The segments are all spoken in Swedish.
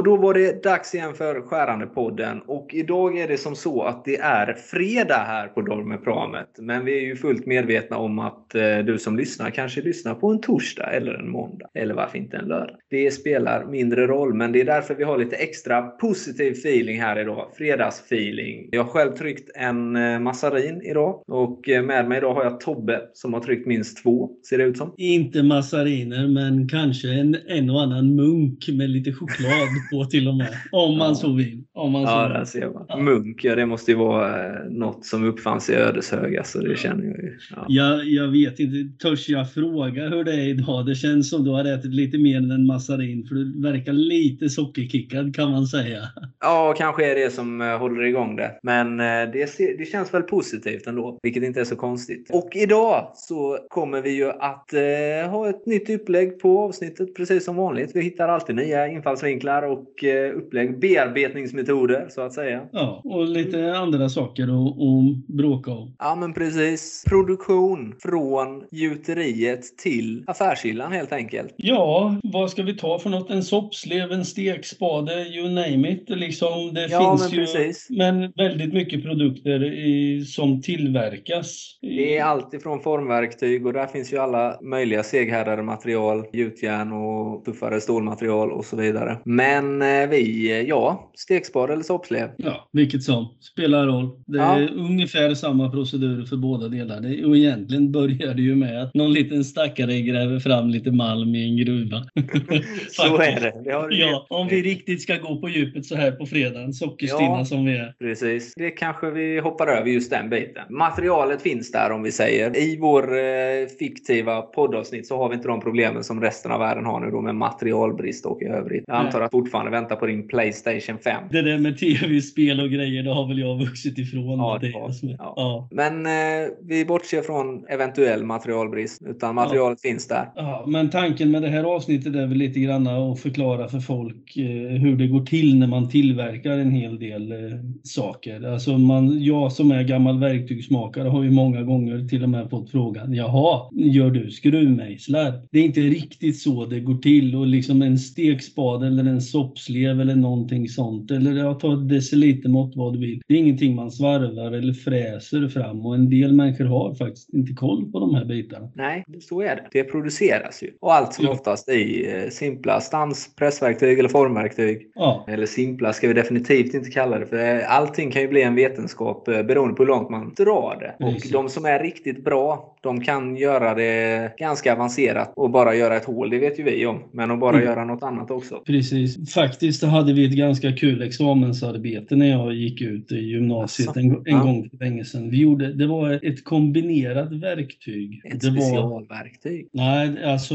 Och då var det dags igen för Skärande-podden. Och idag är det som så att det är fredag här på Dormepramet. Men vi är ju fullt medvetna om att eh, du som lyssnar kanske lyssnar på en torsdag eller en måndag. Eller varför inte en lördag. Det spelar mindre roll, men det är därför vi har lite extra positiv feeling här idag. Fredagsfeeling. Jag har själv tryckt en eh, massarin idag. Och eh, med mig idag har jag Tobbe som har tryckt minst två, ser det ut som. Inte massariner, men kanske en, en och annan munk med lite choklad på till och med. Om man Ja. så vill. Om man så Ja, där ser man. Ja. Munk, ja det måste ju vara eh, något som uppfanns i Ödeshög. Alltså, det känner jag ju. Ja. Jag, jag vet inte, törs jag fråga hur det är idag? Det känns som du har ätit lite mer än en massarin, för du verkar lite sockerkickad kan man säga. ja, kanske är det som eh, håller igång det. Men eh, det, ser, det känns väl positivt ändå, vilket inte är så konstigt. Och idag så kommer vi ju att eh, ha ett nytt upplägg på avsnittet, precis som vanligt. Vi hittar alltid nya infallsvinklar och eh, upplägg, bearbetningsmetoder så att säga. Ja, och lite andra saker att att bråka om. Ja, men precis. Produktion från gjuteriet till affärshyllan helt enkelt. Ja, vad ska vi ta för något? En soppslev, en stekspade, you name it. Liksom, det Ja, finns men ju precis. men väldigt mycket produkter i, som tillverkas. Det är allt ifrån formverktyg och där finns ju alla möjliga seghärdade material, gjutjärn och tuffare stålmaterial och så vidare. Men eh, vi, eh, ja, stekspade eller soppslev. Ja, vilket som. Spelar roll. Det är Ja. ungefär samma procedur för båda delar. Det, och egentligen börjar det ju med att någon liten stackare gräver fram lite malm i en gruva. Så är det. det Ja, om vi riktigt ska gå på djupet så här på fredagen, sockerstinna Ja. som vi är. Precis. Det kanske vi hoppar över just den biten. Materialet finns där om vi säger. I vår eh, fiktiva poddavsnitt så har vi inte de problemen som resten av världen har nu då med materialbrist och i övrigt. Jag antar att du fortfarande väntar på din Playstation 5. Det där med tv-spel och grejer, det har väl jag vuxit ifrån. Ja, det det var- är- ja. ja. Men eh, vi bortser från eventuell materialbrist. Utan materialet finns där. Ja, men tanken med det här avsnittet är väl lite grann att förklara för folk eh, hur det går till när man tillverkar en hel del eh, saker. Alltså man, jag som är gammal verktygsmakare har ju många gånger till och med fått frågan Jaha, gör du skruvmejslar? Det är inte riktigt så det går till och liksom en stekspade eller en soppslev eller någonting sånt eller jag tar ett decilitermått vad du vill. Det är ingenting man svarvar eller fräser fram och en del människor har faktiskt inte koll på de här bitarna. Nej, så är det. Det produceras ju. Och allt som Ja. oftast i eh, simpla stans, pressverktyg eller formverktyg. Ja, Eller simpla ska vi definitivt inte kalla det. För eh, allting kan ju bli en vetenskap eh, beroende på hur långt man drar det. Och Precis. de som är riktigt bra, de kan göra det ganska avancerat och bara göra ett hål. Det vet ju vi om. Men att bara Mm. göra något annat också. Precis. Faktiskt hade vi ett ganska kul examensarbete när jag gick ut i gymnasiet en, en Ja. gång för länge sedan. Vi gjorde, det var ett kombinerat verktyg. Ett det var, specialverktyg. nej, alltså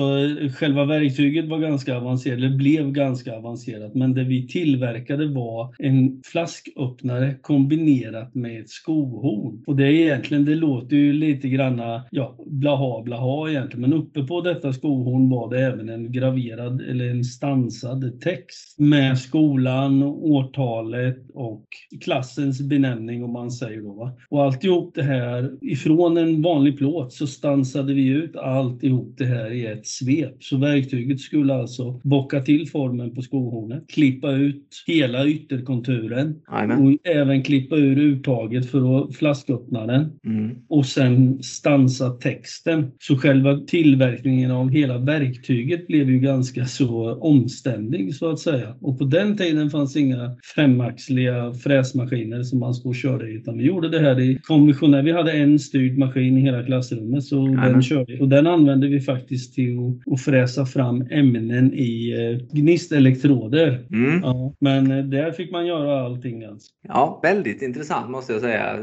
själva verktyget var ganska avancerat, eller blev ganska avancerat. Men det vi tillverkade var en flasköppnare kombinerat med ett skohorn. Och det är egentligen, det låter ju lite granna, ja, blaha blaha egentligen. Men uppe på detta skohorn var det även en graverad eller en stansad text med skolan, årtalet och klassens benämning om man säger då. Va? Och alltihop det här, ifrån en vanlig plåt så stansade vi ut alltihop det här i ett svep. Så verktyget skulle alltså bocka till formen på skohornet, klippa ut hela ytterkonturen Jajamän. och även klippa ur uttaget för att flasköppna den Mm. och sen stansa texten. Så själva tillverkningen av hela verktyget blev ju ganska så omständig så att säga. Och på den tiden fanns inga femaxliga fräsmaskiner som man stod och körde i utan vi gjorde det här i konventionell. Vi hade en styrd maskin i hela klassrummet så Jajamän. den körde och den använde vi faktiskt till att, att fräsa fram ämnen i eh, gnistelektroder. Mm. Ja, men eh, där fick man göra allting alltså. Ja, väldigt intressant måste jag säga.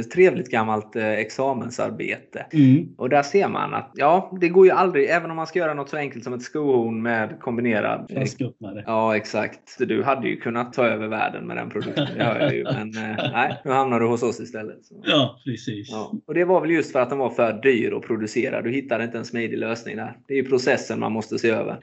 Ett trevligt gammalt eh, examensarbete. Mm. Och där ser man att ja, det går ju aldrig, även om man ska göra något så enkelt som ett skohorn med kombinerad Flasköppnare. Ja, exakt. Du hade ju kunnat ta över världen med den produkten. Det hör jag ju. Men eh, nej, nu hamnar du hos oss istället. Så. Ja, precis. Ja. Och det var väl just för att den var för dyr att producera. Du hittade inte en smidig lösning där. Det är ju processen man måste se över.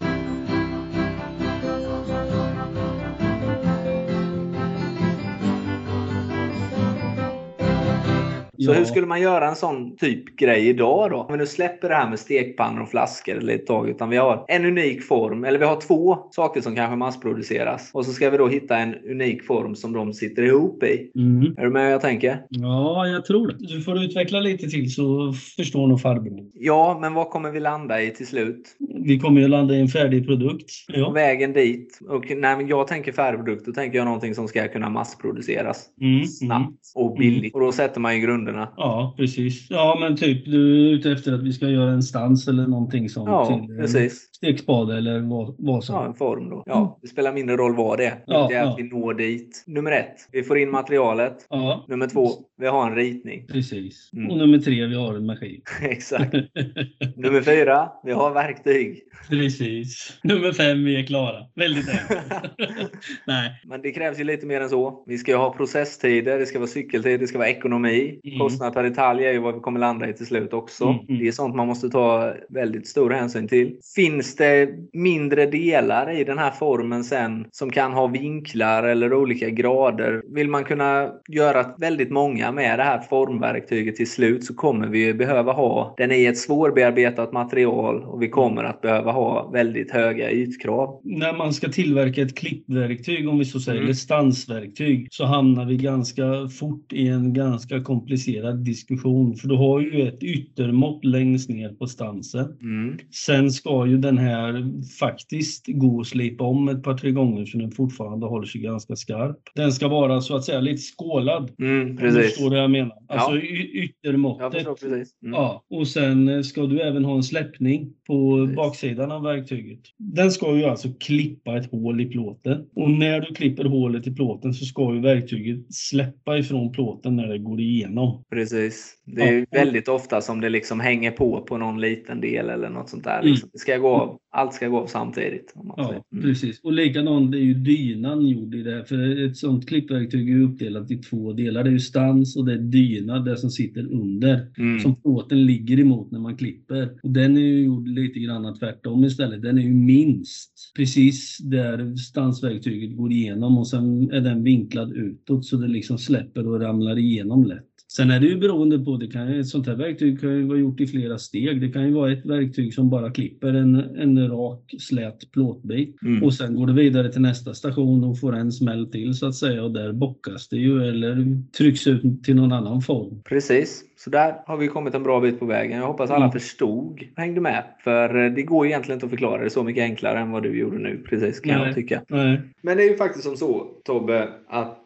Så Ja. hur skulle man göra en sån typ grej idag då? Om vi nu släpper det här med stekpannor och flaskor eller ett tag. Utan vi har en unik form. Eller vi har två saker som kanske massproduceras. Och så ska vi då hitta en unik form som de sitter ihop i. Mm. Är du med jag tänker? Ja, jag tror det. Du får utveckla lite till så förstår nog farbror. Ja, men vad kommer vi landa i till slut? Vi kommer ju landa i en färdig produkt. Ja. vägen dit. Och när jag tänker färdigprodukt, då tänker jag någonting som ska kunna massproduceras. Mm, mm. Snabbt och billigt. Och då sätter man ju grunderna. Ja, precis. Ja, men typ du är ute efter att vi ska göra en stans eller någonting sånt Ja, till eh, precis. stekspade eller vad, vad som. Ja, en form då. Ja, det spelar mindre roll vad det är. Ja, det är att ja. vi når dit. Nummer ett, vi får in materialet. Ja, Nummer två, vi har en ritning. precis. Mm. Och nummer tre, vi har en maskin. Exakt. Nummer fyra, vi har verktyg. Precis. Nummer fem, vi är klara. Väldigt enkelt. Nej. Men det krävs ju lite mer än så. Vi ska ju ha processtider, det ska vara cykeltid, det ska vara ekonomi. Mm. Kostnad per detalj är ju vad vi kommer landa i till slut också. Mm, mm. Det är sånt man måste ta väldigt stor hänsyn till. Finns det mindre delar i den här formen sen som kan ha vinklar eller olika grader? Vill man kunna göra väldigt många med det här formverktyget till slut så kommer vi ju behöva ha den i ett svårbearbetat material och vi kommer att behöva ha väldigt höga ytkrav. När man ska tillverka ett klippverktyg, om vi så säger, Mm. eller stansverktyg, så hamnar vi ganska fort i en ganska komplicerad diskussion. För du har ju ett yttermått längst ner på stansen. Mm. Sen ska ju den här faktiskt gå och slipa om ett par, tre gånger så den fortfarande håller sig ganska skarp. Den ska vara så att säga lite skålad. Mm, Om du precis. förstår vad jag menar. Alltså Ja. yttermåttet. förstår precis. Mm. Ja, och sen ska du även ha en släppning på Precis. Baksidan av verktyget. Den ska ju alltså klippa ett hål i plåten. Och när du klipper hålet i plåten så ska ju verktyget släppa ifrån plåten när det går igenom. Precis. Det är Ja. väldigt ofta som det liksom hänger på på någon liten del eller något sånt där. Mm. Liksom. Det ska gå av. Allt ska gå av samtidigt. Ja. Mm. precis. Och likadant är ju dynan gjord i det här. För ett sånt klippverktyg är uppdelat i två delar. Det är ju stans och det är dyna, det som sitter under. Mm. Som plåten ligger emot när man klipper. Och den är ju gjord lite grann tvärtom istället. Den är ju minst precis där stansverktyget går igenom och sen är den vinklad utåt så det liksom släpper och ramlar igenom lätt. Sen är det ju beroende på, det kan, ett sånt här verktyg kan ju vara gjort i flera steg. Det kan ju vara ett verktyg som bara klipper en, en rak slät plåtbit Mm. och sen går det vidare till nästa station och får en smäll till så att säga och där bockas det ju eller trycks ut till någon annan form. Precis. Så där har vi kommit en bra bit på vägen. Jag hoppas alla Mm. förstod och hängde med. För eh, det går egentligen inte att förklara det så mycket enklare än vad du gjorde nu. Precis, kan Nej. jag tycka. Nej. Men det är ju faktiskt som så, Tobbe, att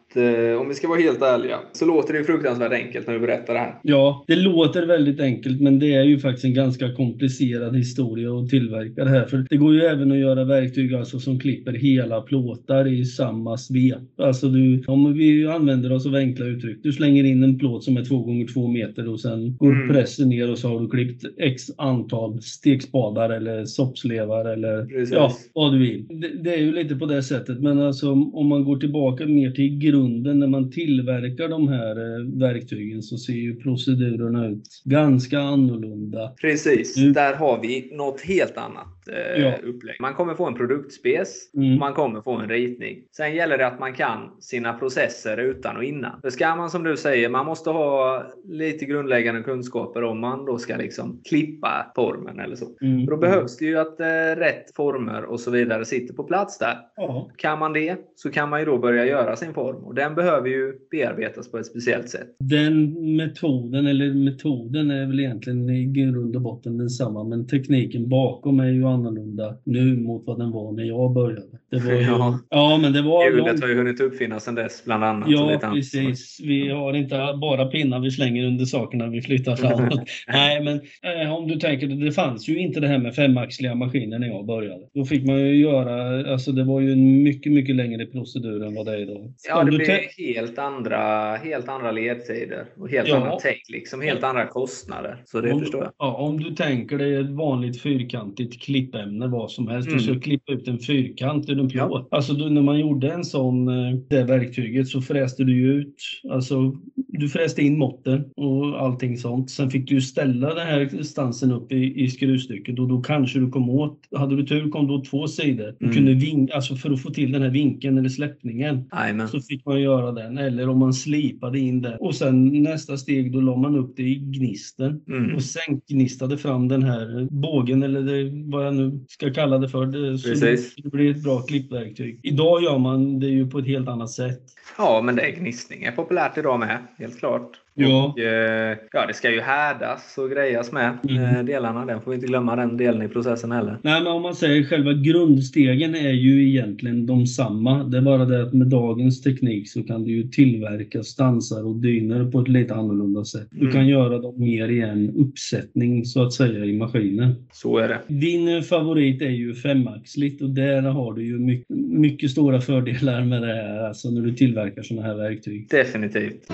om vi ska vara helt ärliga så låter det fruktansvärt enkelt när du berättar det här. Ja, det låter väldigt enkelt men det är ju faktiskt en ganska komplicerad historia att tillverka det här. För det går ju även att göra verktyg alltså som klipper hela plåtar i samma svep. Alltså du, om vi använder oss av enkla uttryck. Du slänger in en plåt som är 2 gånger 2 meter och sen går Mm. pressen ner och så har du klippt x antal stekspadar eller soppslevar eller Precis. ja, vad du vill. Det, det är ju lite på det sättet men alltså om man går tillbaka mer till grunden när man tillverkar de här eh, verktygen så ser ju procedurerna ut ganska annorlunda. Precis, Mm. där har vi något helt annat eh, Ja. upplägg. Man kommer få en produktspec, Mm. man kommer få en ritning. Sen gäller det att man kan sina processer utan och innan. För ska man som du säger, man måste ha lite grundläggande kunskaper om man då ska liksom klippa formen eller så. Mm. Då behövs det ju att eh, rätt former och så vidare sitter på plats där. Ja, Kan man det så kan man ju då börja göra sin form den behöver ju bearbetas på ett speciellt sätt. den metoden, eller metoden är väl egentligen i grund och botten densamma men tekniken bakom är ju annorlunda nu mot vad den var när jag började. Det var ju, Ja. ja, men det var Hjulet har ju hunnit uppfinnas sedan dess bland annat. och Ja, annat. precis. Vi har inte bara pinnar vi slänger under sakerna vi flyttar framåt. Nej, men eh, om du tänker, det fanns ju inte det här med femaxliga maskiner när jag började. Då fick man ju göra, alltså det var ju en mycket, mycket längre procedur än vad det är idag. Ja, Om det blir helt andra, helt andra ledtider och helt Ja. andra tänk. Liksom, helt andra kostnader. Så det om, förstår jag. Ja, om du tänker dig ett vanligt fyrkantigt klippämne, vad som helst. Mm. Du ska klippa ut en fyrkant ur en Ja. plåt. Alltså du, när man gjorde en sån, eh, det verktyget så fräste du ju ut, alltså du fräste in måtten och allting sånt. Sen fick du ställa den här stansen upp i, i skruvstycket och då kanske du kom åt, hade du tur kom du åt två sidor. Du Mm. kunde ving, alltså för att få till den här vinkeln eller släppningen Jajamän. så fick man göra den. Eller om man slipade in den. Och sen nästa steg, då la man upp det i gnisten. Mm. Och sen gnistade fram den här bågen, eller det, vad jag nu ska kalla det för. Det, så Precis. det blir ett bra klippverktyg. Idag gör man det ju på ett helt annat sätt. Ja, men det är gnistning är populärt idag med, helt klart. Ja. Och, eh, ja, det ska ju härdas och grejas med Mm. eh, delarna. Den får vi inte glömma den delen i processen heller. Nej, men om man säger själva grundstegen är ju egentligen de samma. Det är bara det att med dagens teknik så kan du ju tillverka stansar och dyner på ett lite annorlunda sätt. Du Mm. kan göra dem mer i en uppsättning så att säga i maskinen. Så är det. Din eh, favorit är ju femaxligt och där har du ju mycket, mycket stora fördelar med det här, alltså när du tillverkar sådana här verktyg. Definitivt.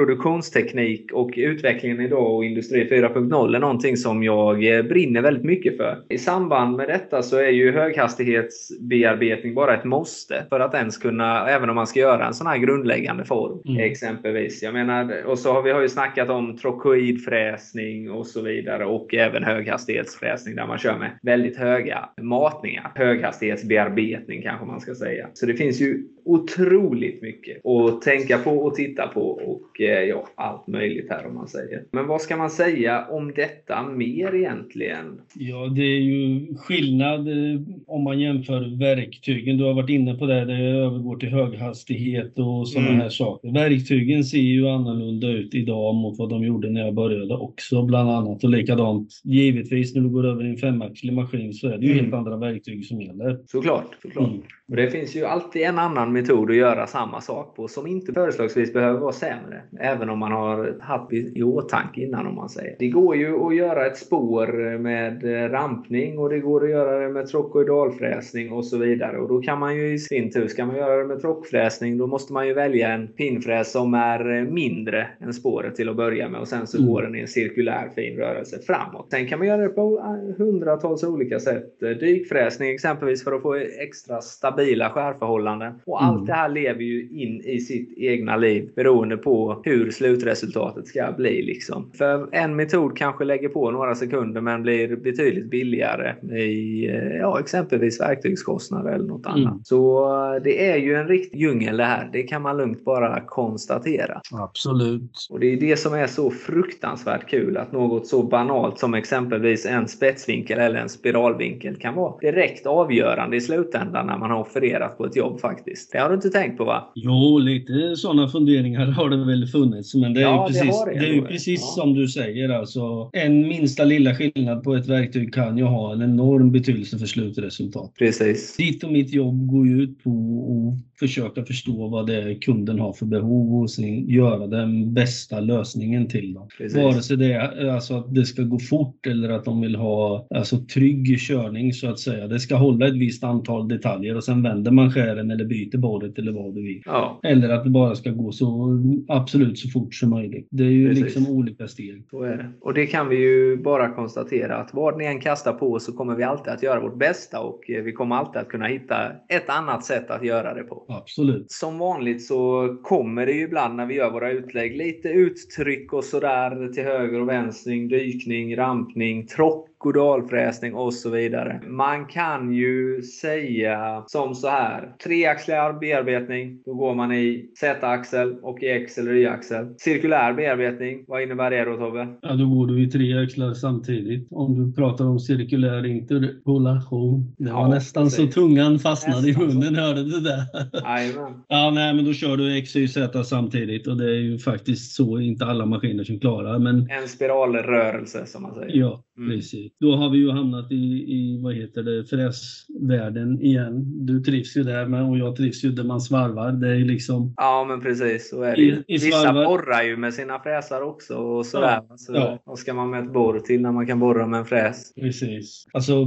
Produktionsteknik och utvecklingen idag och Industri 4.0 är någonting som jag eh, brinner väldigt mycket för. I samband med detta så är ju höghastighetsbearbetning bara ett måste för att ens kunna, även om man ska göra en sån här grundläggande form Mm. exempelvis. Jag menar, och så har vi har ju snackat om trokoidfräsning och så vidare och även höghastighetsfräsning där man kör med väldigt höga matningar. Höghastighetsbearbetning kanske man ska säga. Så det finns ju otroligt mycket att tänka på och titta på och eh, ja, allt möjligt här om man säger. Men vad ska man säga om detta mer egentligen? Ja, det är ju skillnad eh, om man jämför verktygen. Du har varit inne på det, det övergår till höghastighet och sådana Mm. här saker. Verktygen ser ju annorlunda ut idag mot vad de gjorde när jag började också bland annat. Och likadant, givetvis när du går över i en femaxlig maskin så är det ju Mm. helt andra verktyg som gäller. Såklart, såklart. Mm. Och det finns ju alltid en annan metod att göra samma sak på som inte förslagsvis behöver vara sämre. Även om man har haft i åtanke innan om man säger. Det går ju att göra ett spår med eh, rampning och det går att göra det med trokoidalfräsning och så vidare. Och då kan man ju i sin tur, ska man göra det med trockfräsning då måste man ju välja en pinnfräs som är eh, mindre än spåret till att börja med och sen så Mm. går den i en cirkulär fin rörelse framåt. Sen kan man göra det på eh, hundratals olika sätt. Dykfräsning exempelvis för att få extra stabila skärförhållanden. Och allt Mm. det här lever ju in i sitt egna liv beroende på hur slutresultatet ska bli. Liksom. För en metod kanske lägger på några sekunder men blir betydligt billigare i eh, ja, exempelvis verktygskostnader eller något Mm. annat. Så eh, det är ju en riktig djungel det här. Det kan man lugnt bara konstatera. Absolut. Och det är det som är så fruktansvärt kul att något så banalt som exempelvis en spetsvinkel eller en spiralvinkel kan vara direkt avgörande i slutändan när man har offererat på ett jobb faktiskt. Det har du inte tänkt på va? Jo, lite sådana funderingar har det väl funnits. Men det är Ja, ju precis, det det är ju precis Ja. som du säger. Alltså, en minsta lilla skillnad på ett verktyg kan ju ha en enorm betydelse för slutresultat. Precis. Ditt och mitt jobb går ju ut på att försöka förstå vad det är kunden har för behov och sen göra den bästa lösningen till dem. Precis. Vare sig det är alltså att det ska gå fort eller att de vill ha alltså, trygg körning så att säga. Det ska hålla ett visst antal detaljer och sen vänder man skären eller byter borret eller vad du vill. Ja, Eller att det bara ska gå så absolut så fort som möjligt. Det är ju Precis. liksom olika steg. så är det. Och det kan vi ju bara konstatera att vad ni än kastar på så kommer vi alltid att göra vårt bästa och eh, vi kommer alltid att kunna hitta ett annat sätt att göra det på. Absolut. Som vanligt så kommer det ju ibland när vi gör våra utlägg lite uttryck och sådär till höger och vänster, dykning, rampning, trock och dalfräsning och så vidare. Man kan ju säga som så här. Treaxlad bearbetning, då går man i Z-axel och i X eller Y-axel. Cirkulär bearbetning, vad innebär det då Tobbe? Ja, då går du i tre axlar samtidigt. Om du pratar om cirkulär interpolation. Det var Ja, nästan så precis. tungan fastnade Nästan i så. munnen, hörde du det? Jajamän. Ja, nej, men då kör du X, Y, Z samtidigt och det är ju faktiskt så inte alla maskiner som klarar. Men En spiralrörelse som man säger. ja, Mm. precis. Då har vi ju hamnat i, i vad heter det, fräsvärlden igen. Du trivs ju där men och jag trivs ju där man svarvar. Det är liksom Ja, men precis. Så är det. I- i Vissa borrar ju med sina fräsar också och sådär. Så Ja. Vad ska man med ett borr till när man kan borra med en fräs? Precis. Alltså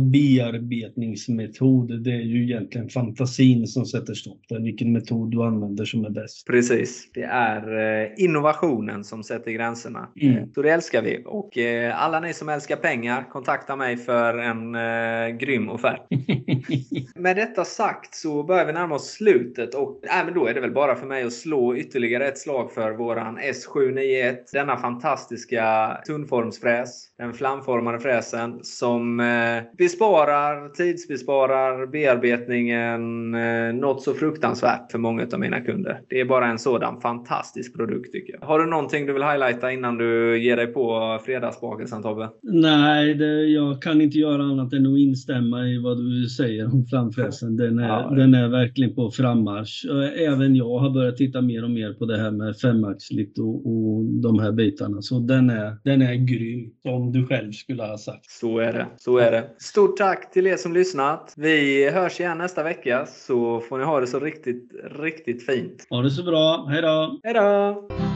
bearbetningsmetod, det är ju egentligen fantasin som sätter stopp där. Vilken metod du använder som är bäst. Precis. Det är eh, innovationen som sätter gränserna. Mm. Så det älskar vi. Och eh, alla ni som älskar pengar, kontakta kontakta mig för en eh, grym offert. Med detta sagt så börjar vi närma oss slutet och men då är det väl bara för mig att slå ytterligare ett slag för våran S791. Denna fantastiska tunnformsfräs. Den flamformade fräsen som eh, besparar, tidsbesparar bearbetningen eh, något så fruktansvärt för många av mina kunder. Det är bara en sådan fantastisk produkt tycker jag. Har du någonting du vill highlighta innan du ger dig på fredagsbakelsen Tobbe? Nej, det, jag kan inte göra annat än att instämma i vad du säger om flamfräsen. Den är, ja, den är verkligen på frammarsch. Även jag har börjat titta mer och mer på det här med femaxligt och, och de här bitarna. Så den är, den är grym, som du själv skulle ha sagt. Så är det. Så är det. Stort tack till er som lyssnat. Vi hörs igen nästa vecka så får ni ha det så riktigt, riktigt fint. Ha det så bra. Hej då! Hej då!